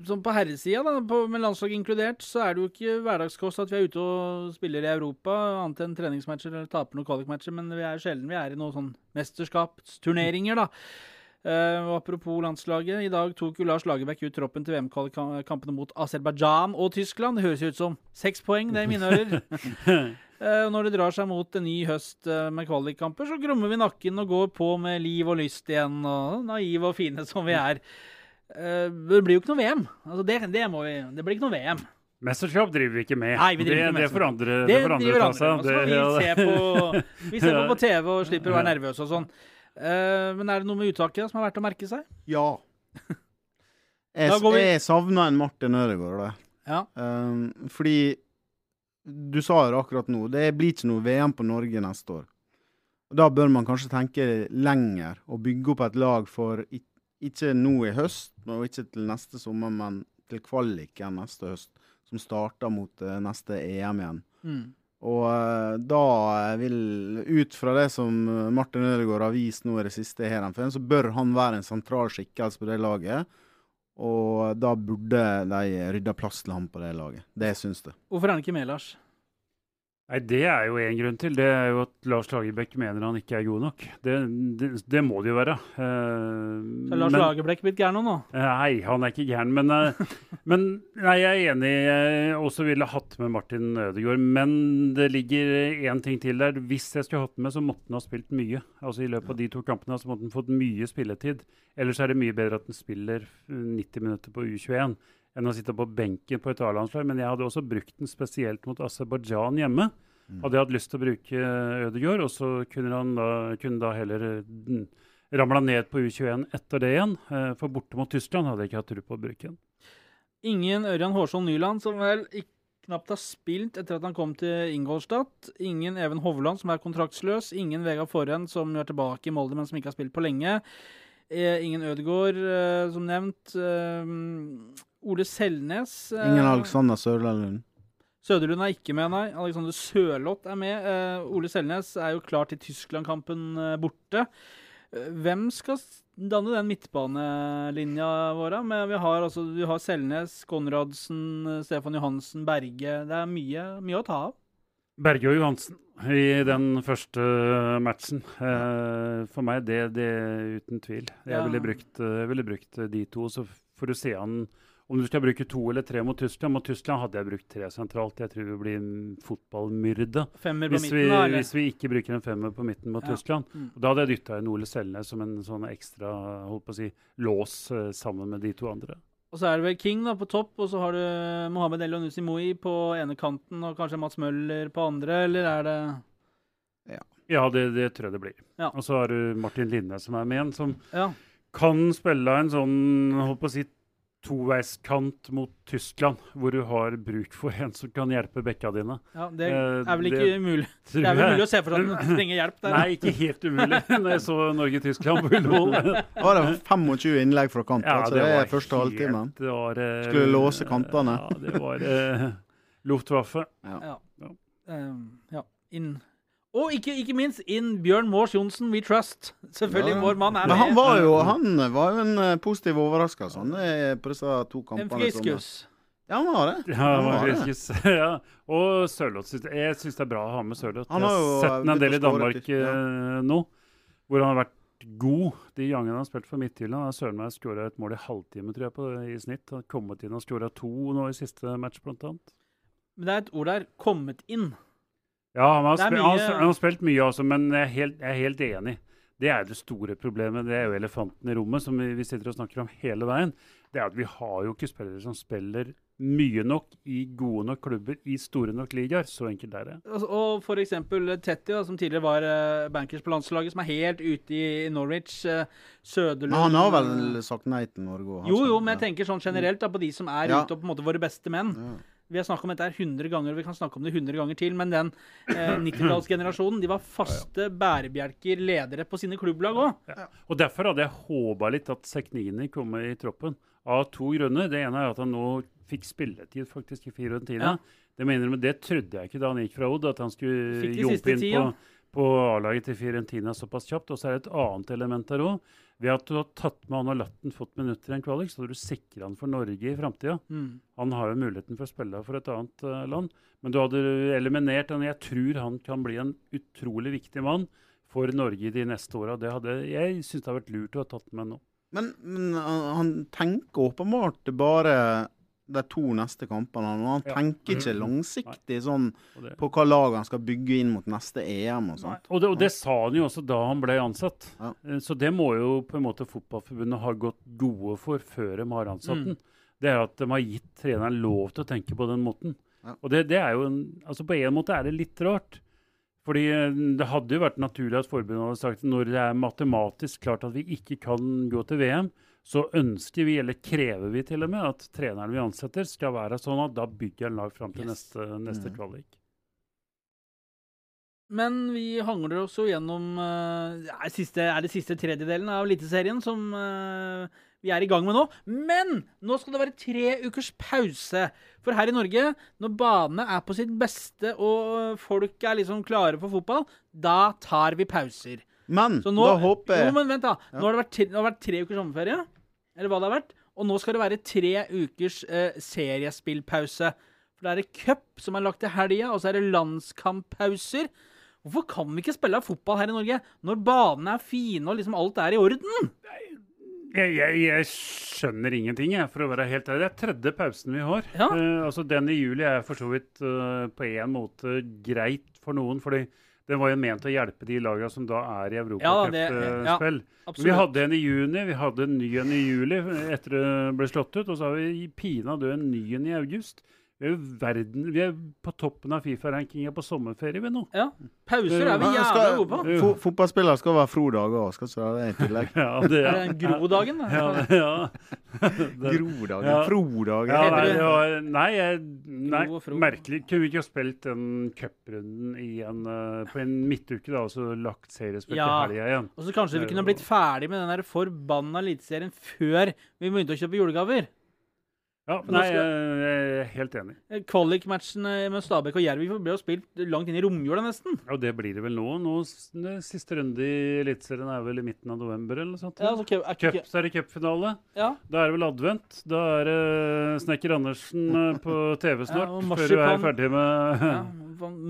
Sånn på herresida, med landslaget inkludert, så er det jo ikke hverdagskost at vi er ute og spiller i Europa, annet enn treningsmatcher eller taper noen kvalikmatcher, men vi er sjelden vi er i noen sånn mesterskapsturneringer, da. Uh, Apropos landslaget. I dag tok jo Lars Lagerbäck ut troppen til VM-kampene mot Aserbajdsjan og Tyskland. Det høres ut som seks poeng, det i mine ører. uh, når det drar seg mot en ny høst uh, med kvalikkamper, så grommer vi nakken og går på med liv og lyst igjen. Og naive og fine som vi er. det blir jo ikke noe VM. Altså det, det, vi, det blir ikke noe VM. Mesterskap driver vi ikke med. Nei, vi driver det, ikke med det får andre, ta seg. Vi, ser på, vi ser på på TV og slipper å være nervøse og sånn. Uh, men er det noe med uttaket som er verdt å merke seg? Ja. jeg, vi... jeg savna en Martin Ødegaard da. Ja. Um, fordi Du sa det akkurat nå. Det blir ikke noe VM på Norge neste år. Og Da bør man kanskje tenke lenger og bygge opp et lag for ikke nå i høst, og ikke til neste sommer, men til kvaliken neste høst, som starter mot eh, neste EM igjen. Mm. Og eh, da vil, ut fra det som Martin Ødegaard har vist nå i det siste i så bør han være en sentral skikkelse på det laget. Og da burde de rydda plass til ham på det laget. Det syns du. Hvorfor er han ikke med, Lars? Nei, Det er jo én grunn til. Det er jo at Lars Lagerbäck mener han ikke er god nok. Det, det, det må det jo være. Uh, Så er Lars men- Lagerbäck blitt gæren nå? Nei, han er ikke gæren. Men, eh, men nei, jeg er enig. Jeg også ville hatt med Martin Ødegaard. Men det ligger én ting til der. Hvis jeg skulle hatt med, så måtte han ha spilt mye. Altså I løpet av de to kampene så måtte han fått mye spilletid. Ellers er det mye bedre at han spiller 90 minutter på U21 enn å sitte på benken på et A-landslag. Men jeg hadde også brukt den spesielt mot Aserbajdsjan hjemme. Hadde jeg hatt lyst til å bruke Ødegaard, og så kunne han da, kunne da heller mm, ramla ned på U21 etter det igjen. Eh, For borte mot Tyskland hadde jeg ikke hatt tro på å bruke den. Ingen Ørjan Hårsson Nyland, som vel ikke knapt har spilt etter at han kom til Ingolstadt. Ingen Even Hovland, som er kontraktsløs. Ingen Vegard Forhen, som er tilbake i Molde, men som ikke har spilt på lenge. Eh, ingen Ødegaard, eh, som nevnt. Eh, Ole Selnes. eh, Ingen Alexander Sørlund. Søderlund er ikke med, nei. Alexander Sørloth er med. Eh, Ole Selnes er jo klar til Tyskland-kampen eh, borte. Eh, hvem skal danne den midtbanelinja vår? Men vi har, altså, vi har Selnes, Konradsen, eh, Stefan Johansen, Berge. Det er mye, mye å ta av. Berge og Johansen i den første matchen. Eh, for meg, det, det uten tvil. Jeg ville brukt, eh, jeg ville brukt de to. Så får du se an om du skal bruke to eller tre mot Tyskland. Mot Tyskland hadde jeg brukt tre sentralt. Jeg tror vi blir en fotballmyrde. Hvis vi, hvis vi ikke bruker en femmer på midten mot Ja. Tyskland. Mm. Og da hadde jeg dytta inn Ole Selnes som en sånn ekstra holdt på å si, lås eh, sammen med de to andre. Og så er det vel King da på topp, og så har du Mohammed El Onusi Moi på ene kanten, og kanskje Mats Møller på andre, eller er det Ja, det, det tror jeg det blir. Ja. Og så har du Martin Linne som er med igjen, som Ja. kan spille en sånn holdt på å si, toveiskant mot Tyskland, hvor du har bruk for en som kan hjelpe bekka dine. ja det Eh, er vel ikke det mulig. Det er vel mulig å se for seg at du trenger hjelp der. Nei, ikke helt umulig. Når jeg så Norge-Tyskland på Ullevål. Det var 25 innlegg fra kant, altså det er første halvtimen. det var, eh, Skulle låse kantene. Ja, det var uh, Luftwaffe. Ja. Ja. Um, ja. Og ikke, ikke minst inn Bjørn Mors Johnsen, We Trust. Selvfølgelig, Ja. vår mann er med. Men han var jo, han var jo en eh, positiv overraskelse han, eh, på disse to kampene. En friskus. Ja, han var det. Ja, Han var det. Friskis. ja. Og Sørloth. Jeg syns det er bra å ha med Sørloth. Jeg har sett den en del i Danmark ja. eh, nå, hvor han har vært god de gangene han har spilt for Midtjylland. Han har søren meg skåra et mål i halvtime, tror jeg, på, i snitt. Han har kommet inn og skåra to nå i siste match, blant annet. Men det er et ord der. Kommet inn. Ja, han har, spil, mye- han har spilt mye, altså, men jeg er, helt, jeg er helt enig. Det er det store problemet. Det er jo elefanten i rommet, som vi, vi sitter og snakker om hele veien. Det er at vi har jo ikke spillere som spiller mye nok i gode nok klubber i store nok ligaer. Så enkelt er det. Og, og for eksempel Tetti, da, som tidligere var eh, bankers på landslaget, som er helt ute i Norwich. Uh, Søderlund Men han har vel sagt nei til Norge? òg? Jo, jo, men jeg tenker sånn generelt da, på de som er Ja. ute og på en måte våre beste menn. Ja. Vi har snakket om dette her 100 ganger, og vi kan snakke om det 100 ganger til, men den eh, 90-tallsgenerasjonen, de var faste bærebjelker, ledere på sine klubblag òg. Og Derfor hadde jeg håpa litt at Seknini kom i troppen. Av to grunner. Det ene er at han nå fikk spilletid faktisk i Fiorentina. Ja. Det mener men det trodde jeg ikke da han gikk fra Odd, at han skulle jobbe jumpe inn på, ja. på A-laget til Fiorentina såpass kjapt. Og så er det et annet element der òg. Ved at du har tatt med han og latt han fått minutter i en kvalik, så har du sikra han for Norge i framtida. Mm. Han har jo muligheten for å spille for et annet uh, land. Men du hadde eliminert han. Jeg tror han kan bli en utrolig viktig mann for Norge de neste åra. Jeg syns det har vært lurt å ha tatt med nå. Men, men han, han tenker åpenbart bare de to neste kampene. Han Ja. tenker ikke langsiktig sånn på hva lag han skal bygge inn mot neste EM og sånt. og, det, og det sa han jo også da han ble ansatt. Ja. Eh, Så det må jo på en måte Fotballforbundet ha gått gode for før de har ansatt Mm. den. Det er at de har gitt treneren lov til å tenke på den måten. Ja. Og det, det er jo en, altså På en måte er det litt rart. Fordi eh, det hadde jo vært naturlig at forbundet hadde sagt når det er matematisk klart at vi ikke kan gå til VM, så ønsker vi, eller krever vi til og med, at treneren vi ansetter, skal være sånn at da bygger en lag fram til Yes. neste, neste Mm. kvalik. Men vi hangler oss jo gjennom uh, er, siste, er det siste tredjedelen av Eliteserien som uh, vi er i gang med nå. Men nå skal det være tre ukers pause. For her i Norge, når banene er på sitt beste og folk er liksom klare for fotball, da tar vi pauser. Men Så nå, da håper Jo, men vent, da. Nå har det vært, tre- det har vært tre ukers sommerferie. Eller hva det har vært. Og nå skal det være tre ukers eh, seriespillpause. For det er det cup som er lagt til helga, og så er det landskamppauser. Hvorfor kan vi ikke spille fotball her i Norge når banene er fine og liksom alt er i orden? Jeg, jeg, jeg skjønner ingenting, jeg, for å være helt ærlig. Det er tredje pausen vi har. Ja. Uh, altså Den i juli er for så vidt uh, på en måte greit for noen, fordi den var jo ment å hjelpe de lagene som da er i Ja, europacupspill. ja, vi hadde en i juni, vi hadde en ny en i juli etter det ble slått ut, og så har vi pinadø en ny en i august. Vi er, verden, vi er på toppen av Fifa-rankinga på sommerferie vi nå. Ja. Pauser er vi jævlig gode på. Fo Fotballspillere skal være frodager òg, skal ikke det i tillegg. Ja, det, Er en Gro-dagen? da? Ja, ja. Grodagen. Ja. Frodagen. Ja, nei, ja, nei, jeg, nei Fro. merkelig. Kunne vi ikke ha spilt den cuprunden igjen en, eh, på en midtuke da, og så lagt seriespill Ja. til helga igjen? Og så kanskje vi kunne blitt ferdig med den der forbanna eliteserien før vi begynte å kjøpe julegaver. Ja, nei, skal- jeg er helt enig. Eh, Kvalikmatchen eh, med Stabæk og Jerv ble jo spilt langt inn i romjula, nesten. Og det blir det vel nå. nå siste runde i Eliteserien er vel i midten av november eller noe sånt? Ja, altså, cup- er Cup, så er det cupfinale. ja. Da er det vel advent. Da er det Snekker Andersen eh, på TV snart. Ja, før du er ferdig med ja.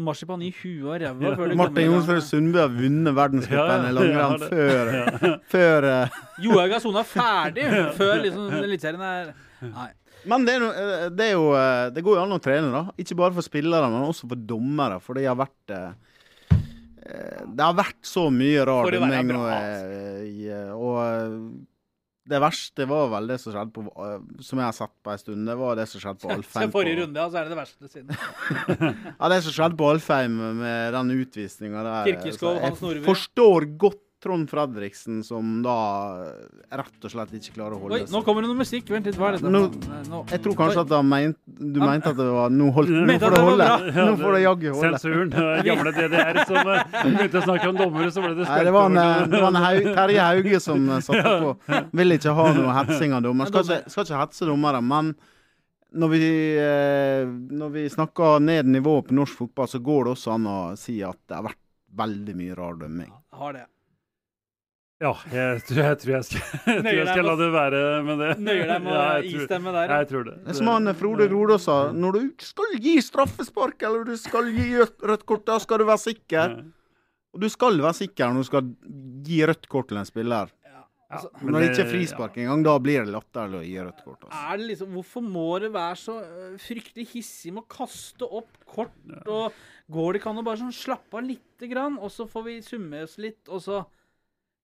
Marsipan i huet og ræva før du Martin. Jonsrud Sundby har vunnet verdenscupen Ja, ja, i langrenn ja, før, før uh... Johaug har sona ferdig før liksom eliteserien er Nei. Men det er, no, eh, det er jo eh, Det går jo an å trene, da. Ikke bare for spillere, men også for dommere. For det har vært eh, Det har vært så mye rar dømming Og eh, det verste var vel det som skjedde på Som jeg har sett på en stund, det var det som skjedde på Så Alfheim. forrige runde, ja, så er det det verste siden. Ja, det som skjedde på Alfheim med den utvisninga der. Jeg forstår godt Trond Fredriksen, som da rett og slett ikke klarer å holde Oi, nå kommer det noe musikk. Vent litt, hva er dette? Nå- Nå. Jeg tror kanskje at meint, du mente at det var Nå, holdt, nå får det holde. Nå får det jaggu holde. Sensuren. Gamle DDR som eh, begynte å snakke om dommere, så ble det skrevet. det var en, eh, det var en Haug, Terje Hauge som eh, satte på. Vil ikke ha noe hetsing av dommer. Skal ikke, skal ikke hetse dommere, men når vi, eh, når vi snakker ned nivået på norsk fotball, så går det også an å si at det har vært veldig mye rar dømming. Har det. Ja, jeg tror jeg, tror jeg skal, jeg tror jeg skal la det være med det. Nøyer deg med Ja, istemme der. Ja, jeg tror det. Det som han eh, Frode Grodås sa, når du skal gi straffespark eller du skal gi rødt kort, da skal du være sikker. Og du skal være sikker når du skal gi rødt kort til en spiller. Ja, Altså, men Når det ikke er frispark, engang, da blir det latterlig å gi rødt kort. Altså. Er det liksom, hvorfor må det være så øh, fryktelig hissig med å kaste opp kort? og Går det ikke an å bare sånn slappe av lite grann, og så får vi summe oss litt, og så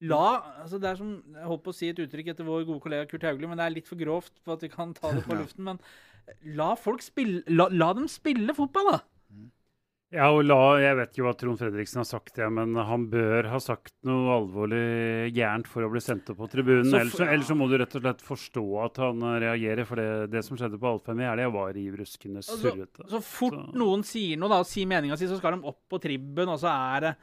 La altså Det er som Jeg holdt på å si et uttrykk etter vår gode kollega Kurt Haugli, men det er litt for grovt på at vi kan ta det på luften. Men la folk spille La, la dem spille fotball, da! Ja, og la, Jeg vet jo hva Trond Fredriksen har sagt, ja, men han bør ha sagt noe alvorlig gærent for å bli sendt opp på tribunen. Så Ellers, så- ellers så må du rett og slett forstå at han eh, reagerer. For det, det som skjedde på Alfheim i helga, var riv ruskende Altså, surrete. Så fort Så- noen sier noe da, og sier meninga si, så skal de opp på tribben, og så er det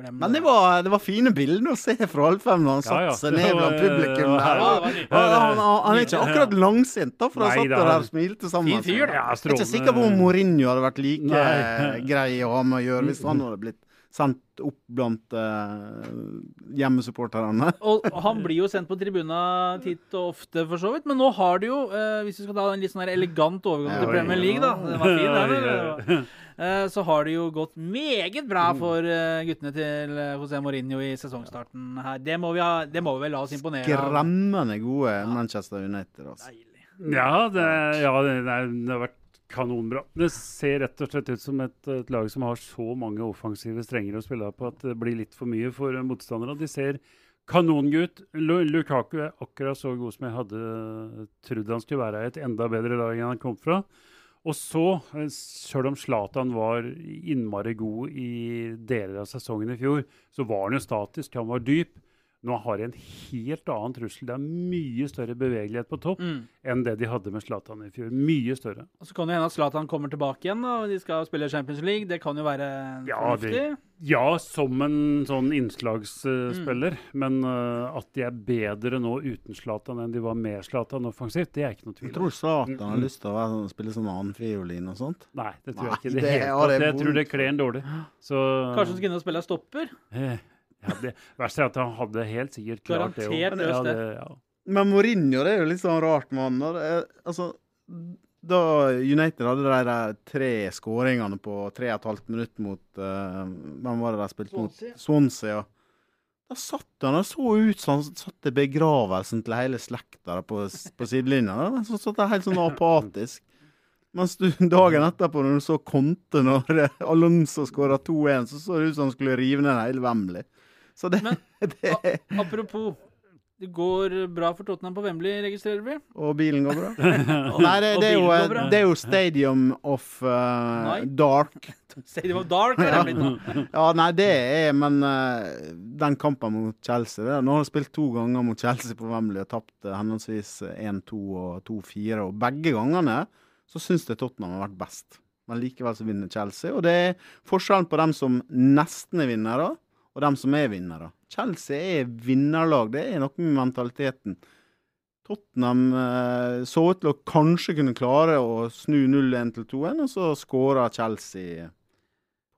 Glem Men det var, det var fine bilder å se fra Alfheim når han Ja, ja. satte seg ned blant publikum der. Ja. Han, han, han, er ikke akkurat langsint, da, for han satt der er- og smilte sammen. Fin fyr. Ja, Jeg er ikke sikker på om Mourinho hadde vært like Nei. grei å ha med å gjøre hvis han hadde blitt sendt opp blant uh, hjemmesupporterne. Og han blir jo sendt på tribuna titt og ofte, for så vidt. Men nå har det jo, eh, hvis vi skal ta en litt sånn her elegant overgang til Premier. League, da Det var fin, den. Eh, Så har det jo gått meget bra for eh, guttene til eh, José Mourinho i sesongstarten her. Det må vi, ha, det må vi vel la oss imponere av. Skremmende gode Manchester United. Altså. Ja, det, ja det, det, det har vært kanonbra. Det ser rett og slett ut som et, et lag som har så mange offensive strenger å spille på at det blir litt for mye for motstandere. De ser kanongutt. Lukaku er akkurat så god som jeg hadde trodd han skulle være i et enda bedre lag enn han kom fra. Og så, selv sjøl om Zlatan var innmari god i deler av sesongen i fjor, så var han jo statisk. Han var dyp. Nå har de en helt annen trussel. Det er mye større bevegelighet på topp Mm. enn det de hadde med Zlatan i fjor. Mye større. Og så kan det hende at Zlatan kommer tilbake igjen, da, og de skal spille Champions League. Det kan jo være Ja, fornuftig. Ja, som en sånn innslagsspiller, men uh, at de er bedre nå uten Zlatan enn de var med Zlatan offensivt, det er ikke noe tvil om. tror Zlatan har lyst til å være, sånn- spille sånn annenfiolin og sånt. Nei, det tror Nei, jeg ikke. Det det hele har tatt. jeg Jeg tror det kler ham dårlig. Så Kanskje han skal inn og spille stopper? eh, ja, Det verste er at han hadde helt sikkert klart det Garantert løst det. Ja. Men Mourinho det er jo litt sånn rart, med han. er- Altså, da United hadde de der tre skåringene på tre og et halvt minutt mot uh, Hvem var det de spilte mot? Swansea. Swansea. ja. Da satt han og så ut som han satt i begravelsen til hele slekta på, på sidelinja. Så satt han helt sånn apatisk. Mens du dagen etterpå, når du så Conte når Alonso skåra 2-1, så så det ut som han skulle rive ned hele Wembley. Så det, Men- det apropos, det går bra for Tottenham på Wembley, registrerer vi? Og bilen går bra? Nei, det, det, er jo, det er jo Stadium of uh, Dark. Stadium of Dark er det blitt nå. Ja, nei, det er Men uh, den kampen mot Chelsea det, Nå har de spilt to ganger mot Chelsea på Wembley og tapt uh, henholdsvis 1-2 og 2-4. Og begge gangene så syns jeg Tottenham har vært best. Men likevel så vinner Chelsea. Og det er forskjellen på dem som nesten er vinnere, og dem som er vinnere. Chelsea er vinnerlag. Det er noe med mentaliteten. Tottenham eh, så ut til å kanskje kunne klare å snu 0-1 til 2-1, og så skåra Chelsea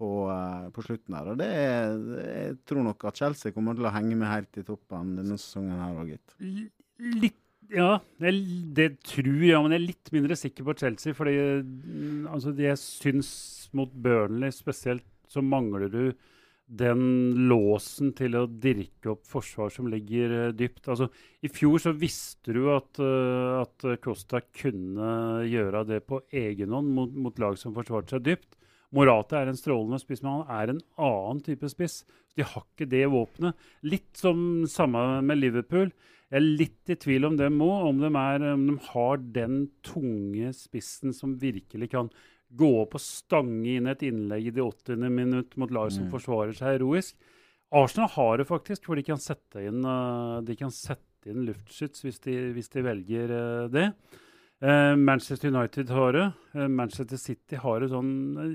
på, eh, på slutten her. Og det jeg tror nok at Chelsea kommer til å henge med helt i toppen denne sesongen her òg, gitt. Ja, det, det tror jeg, men jeg er litt mindre sikker på Chelsea. Fordi mm, altså, jeg syns mot Burnley spesielt så mangler du den låsen til å dirke opp forsvar som ligger eh, dypt. Altså, I fjor så visste du at, eh, at Costa kunne gjøre det på egen hånd mot, mot lag som forsvarte seg dypt. Morata er en strålende spiss, men han er en annen type spiss. De har ikke det våpenet. Litt som samme med Liverpool. Jeg er litt i tvil om dem òg, om, de om de har den tunge spissen som virkelig kan gå opp og stange inn et innlegg i det 80. minutt mot lag som forsvarer seg heroisk. Arsenal har det faktisk, hvor de kan sette inn, uh, de kan sette inn luftskyts hvis de, hvis de velger uh, det. Eh, Manchester United har det. Eh, Manchester City har det sånn eh,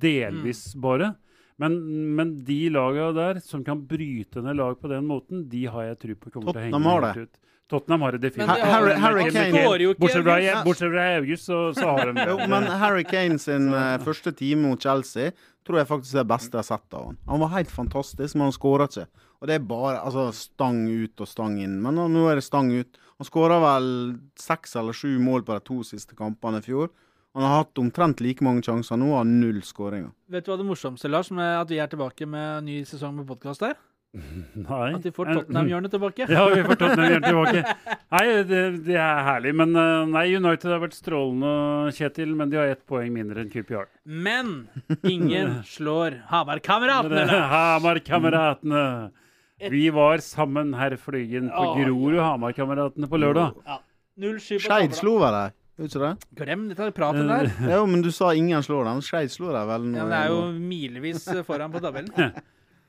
delvis bare. Men, men de lagene der som kan bryte ned lag på den måten, de har jeg tro på kommer til å henge Tottenham har helt det. ut. Tottenham har det Men definitivt. det har- Harry- Harry Kane-. Bortsett fra, August. bortsett fra August, så, så har de Jo, men Harry Kane sin uh, første time mot Chelsea tror jeg faktisk er det beste jeg har sett av han. Han var helt fantastisk, men han skåra ikke. Og det er bare altså, stang ut og stang inn. Men nå, nå er det stang ut. Han skåra vel seks eller sju mål på de to siste kampene i fjor. Han har hatt omtrent like mange sjanser. Nå har null skåringer. Vet du hva det morsomste, Lars, med at vi er tilbake med ny sesong med podkast her? Nei. At vi får Tottenham-hjørnet tilbake. Ja, vi får Tottenham tilbake. Nei, det, det er herlig. Men uh, nei, United har vært strålende, Kjetil, men de har ett poeng mindre enn QPR. Men ingen slår Hamar-kameratene! Hamar-kameratene! Vi var sammen, herr Flygen, på Grorud Hamar-kameratene på lørdag. Ja. 0-7 på Skeid slo vel deg? Gjorde ikke det? Glem dette pratet der. Jo, men du sa ingen slår den. Skeid slår deg vel? nå Ja, men det er jo milevis foran på tabellen.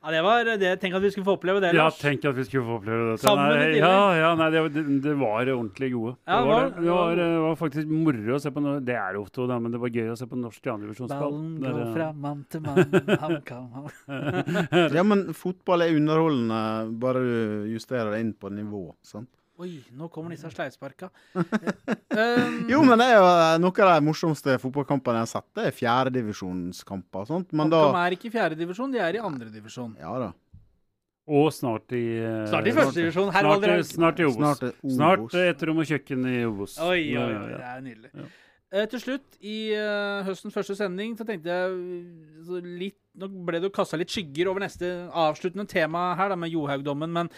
Ja, det var det. Tenk at vi skulle få oppleve det, Ja, tenk at vi skulle få oppleve dette. Sammen med Nei, ja, ja, nei, det, var- det, det var ordentlig gode. Ja, det, var, det det. Det, var, var- det var faktisk moro å se på noe, Det er det ofte, men det var gøy å se på norsk andredivisjonsball. Ballen går fra mann til mann. Han kan han. Ja, men fotball er underholdende, bare du justerer det inn på nivå. sant? Oi, nå kommer disse sleivsparka. Um, Jo, men det er jo eh, noen av de morsomste fotballkampene jeg har sett. Det er fjerdedivisjonskamper og sånt. Men da De er ikke i fjerdedivisjon, de er i andredivisjon. Ja da. Og snart i eh, Snart i førstedivisjon. Snart, snart i Obos. Snart Obos. Snart et rom og kjøkken i Obos. Oi, oi, oi, det er nydelig. Ja. Eh, til slutt, i eh, høstens første sending, så tenkte jeg så litt Nå ble det jo kasta litt skygger over neste avsluttende tema her, da, med Johaug-dommen, men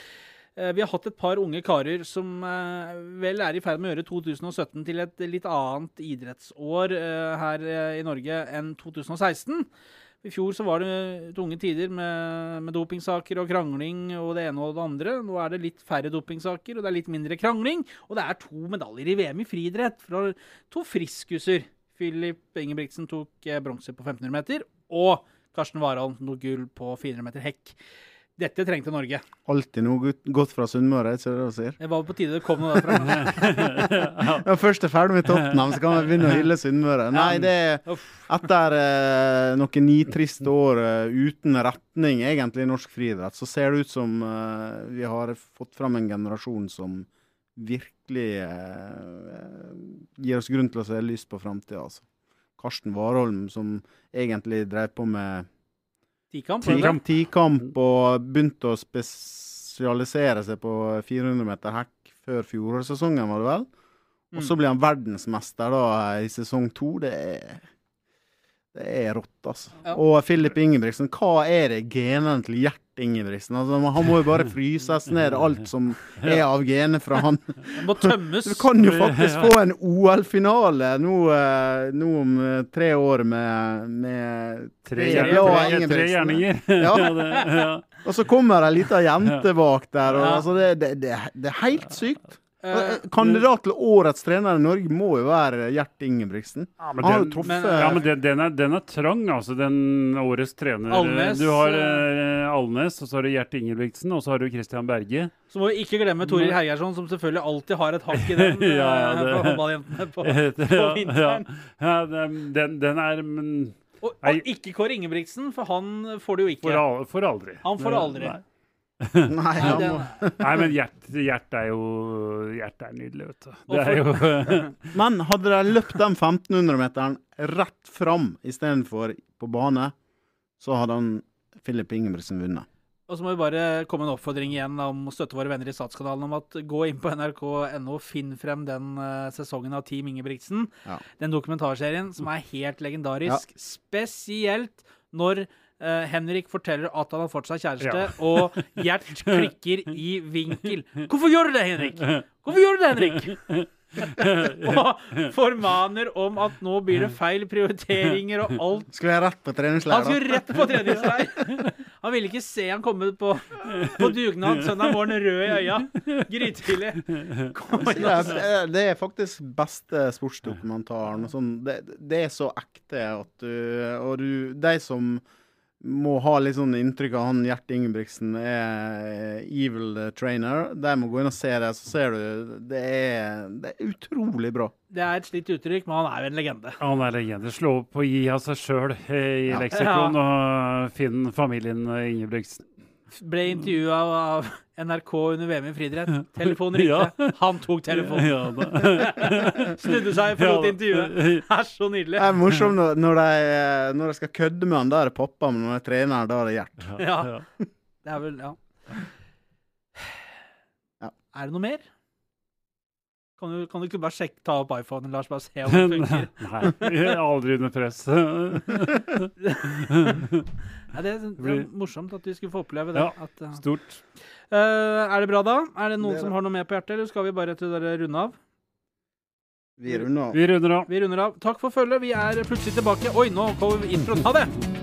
vi har hatt et par unge karer som eh, vel er i ferd med å gjøre 2017 til et litt annet idrettsår eh, her eh, i Norge enn 2016. I fjor så var det tunge tider med, med dopingsaker og krangling og det ene og det andre. Nå er det litt færre dopingsaker, og det er litt mindre krangling. Og det er to medaljer i VM i friidrett fra to friskuser. Filip Ingebrigtsen tok eh, bronse på 1500 meter, og Karsten Warholm tok gull på 400 meter hekk. Dette trengte Norge. Alltid noe godt- fra Sunnmøre, er ikke det du sier? Det var på tide det kom noe derfra. Ja, først er ferdig med Tottenham, så kan vi begynne å hylle Sunnmøre. Nei, det er etter eh, noen nitriste år uh, uten retning, egentlig, i norsk friidrett, så ser det ut som uh, vi har fått fram en generasjon som virkelig uh, gir oss grunn til å se lyst på framtida. Altså. Karsten Warholm, som egentlig drev på med Tikamp, tikamp, tikamp og begynte å spesialisere seg på 400 meter hekk før fjorårssesongen, var det vel? Og Mm. så blir han verdensmester da i sesong to. Det er det er rått, altså. Ja. Og Filip Ingebrigtsen, hva er det genene til Gjert Ingebrigtsen? Altså, han må jo bare fryses ned, alt som er av gener fra han. han må tømmes. Du kan jo faktisk få en OL-finale nå, eh, nå om eh, tre år med, med Tre, Ja, gjerninger. tre, tre gjerninger. Ja. ja. Og så kommer ei lita jente bak der. Og, altså, det, det, det, det er helt sykt. Eh, Kandidat til årets trener i Norge må jo være Gjert Ingebrigtsen. Ja, men den, truffet men- ja, men den, den, er, den er trang, altså. Den årets trener. Alnes, du har eh, eh, Alnes, og så har du Gjert Ingebrigtsen, og så har du Christian Berge. Så må vi ikke glemme Toril Hergersson, som selvfølgelig alltid har et hakk i den Ja, ja, eh, det- på håndballjentene på, ja, på ja, vinteren. ja, den, den, den er men Og, og ikke Kåre Ingebrigtsen, for han får det jo ikke. for, al for aldri. Han får det aldri. Nei, Nei, må. Nei men Gjert, Gjert er jo Gjert er nydelig, vet du. Det er jo Men hadde de løpt den 1500-meteren rett fram istedenfor på bane, så hadde han Filip Ingebrigtsen vunnet. og så må vi bare komme en oppfordring igjen om å støtte våre venner i Statskanalen om at gå inn på nrk.no, finn frem den eh, sesongen av Team Ingebrigtsen. Ja. Den dokumentarserien som er helt legendarisk. Spesielt når eh, Henrik forteller at han har fått seg kjæreste, Ja. og Gjert klikker i vinkel. Hvorfor gjør du det, Henrik? Hvorfor gjør du det, Henrik? og formaner om at nå blir det feil prioriteringer og alt. Skulle jeg rett på Han skulle rett på treningsleir. Han ville ikke se han komme på, på dugnad søndag morgen rød i øya. Grytidlig. Det er faktisk beste sportsdokumentaren. Sånn, det, det er så ekte at du Og du, de som må ha litt sånn inntrykk av han Gjert Ingebrigtsen er evil trainer, de må gå inn og se det. Så ser du Det er, det er utrolig bra. Det er et slitt uttrykk, men han er jo en legende. Han er legende. Slå opp og gi av seg sjøl i Ja. leksikon, og finn familien Ingebrigtsen. Ble intervjua av NRK under VM i friidrett. Telefonen ringte. Ja. Han tok telefonen. Snudde seg for å intervjuet. Det er så nydelig. Det er morsomt når, når, de, når de skal kødde med han, da er det pappa, men når de trener, da er det Gjert. Ja. Ja. Det er vel Ja. Ja. Er det noe mer? Kan du, kan du ikke bare sjekke, ta opp iPhonen, Lars, bare se om det funker? Nei, aldri under press. Ja, det, er- det er morsomt at vi skulle få oppleve det. Ja. At, uh, Stort. Uh, er det bra, da? Er det noen Det er som har noe mer på hjertet, eller skal vi bare til dere runde av? Vi runder av. Vi runder av. Vi runder av. Takk for følget. Vi er plutselig tilbake. Oi, nå kommer introen. Ha det!